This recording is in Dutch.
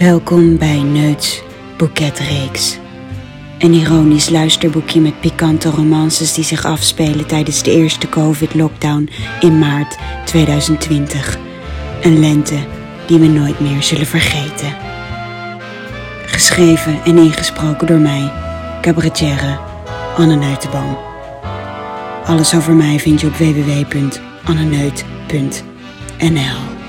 Welkom bij Neuts Boeketreeks. Een ironisch luisterboekje met pikante romances die zich afspelen tijdens de eerste COVID-lockdown in maart 2020. Een lente die we nooit meer zullen vergeten. Geschreven en ingesproken door mij, cabaretière Anne Neutenboom. Alles over mij vind je op www.anneneut.nl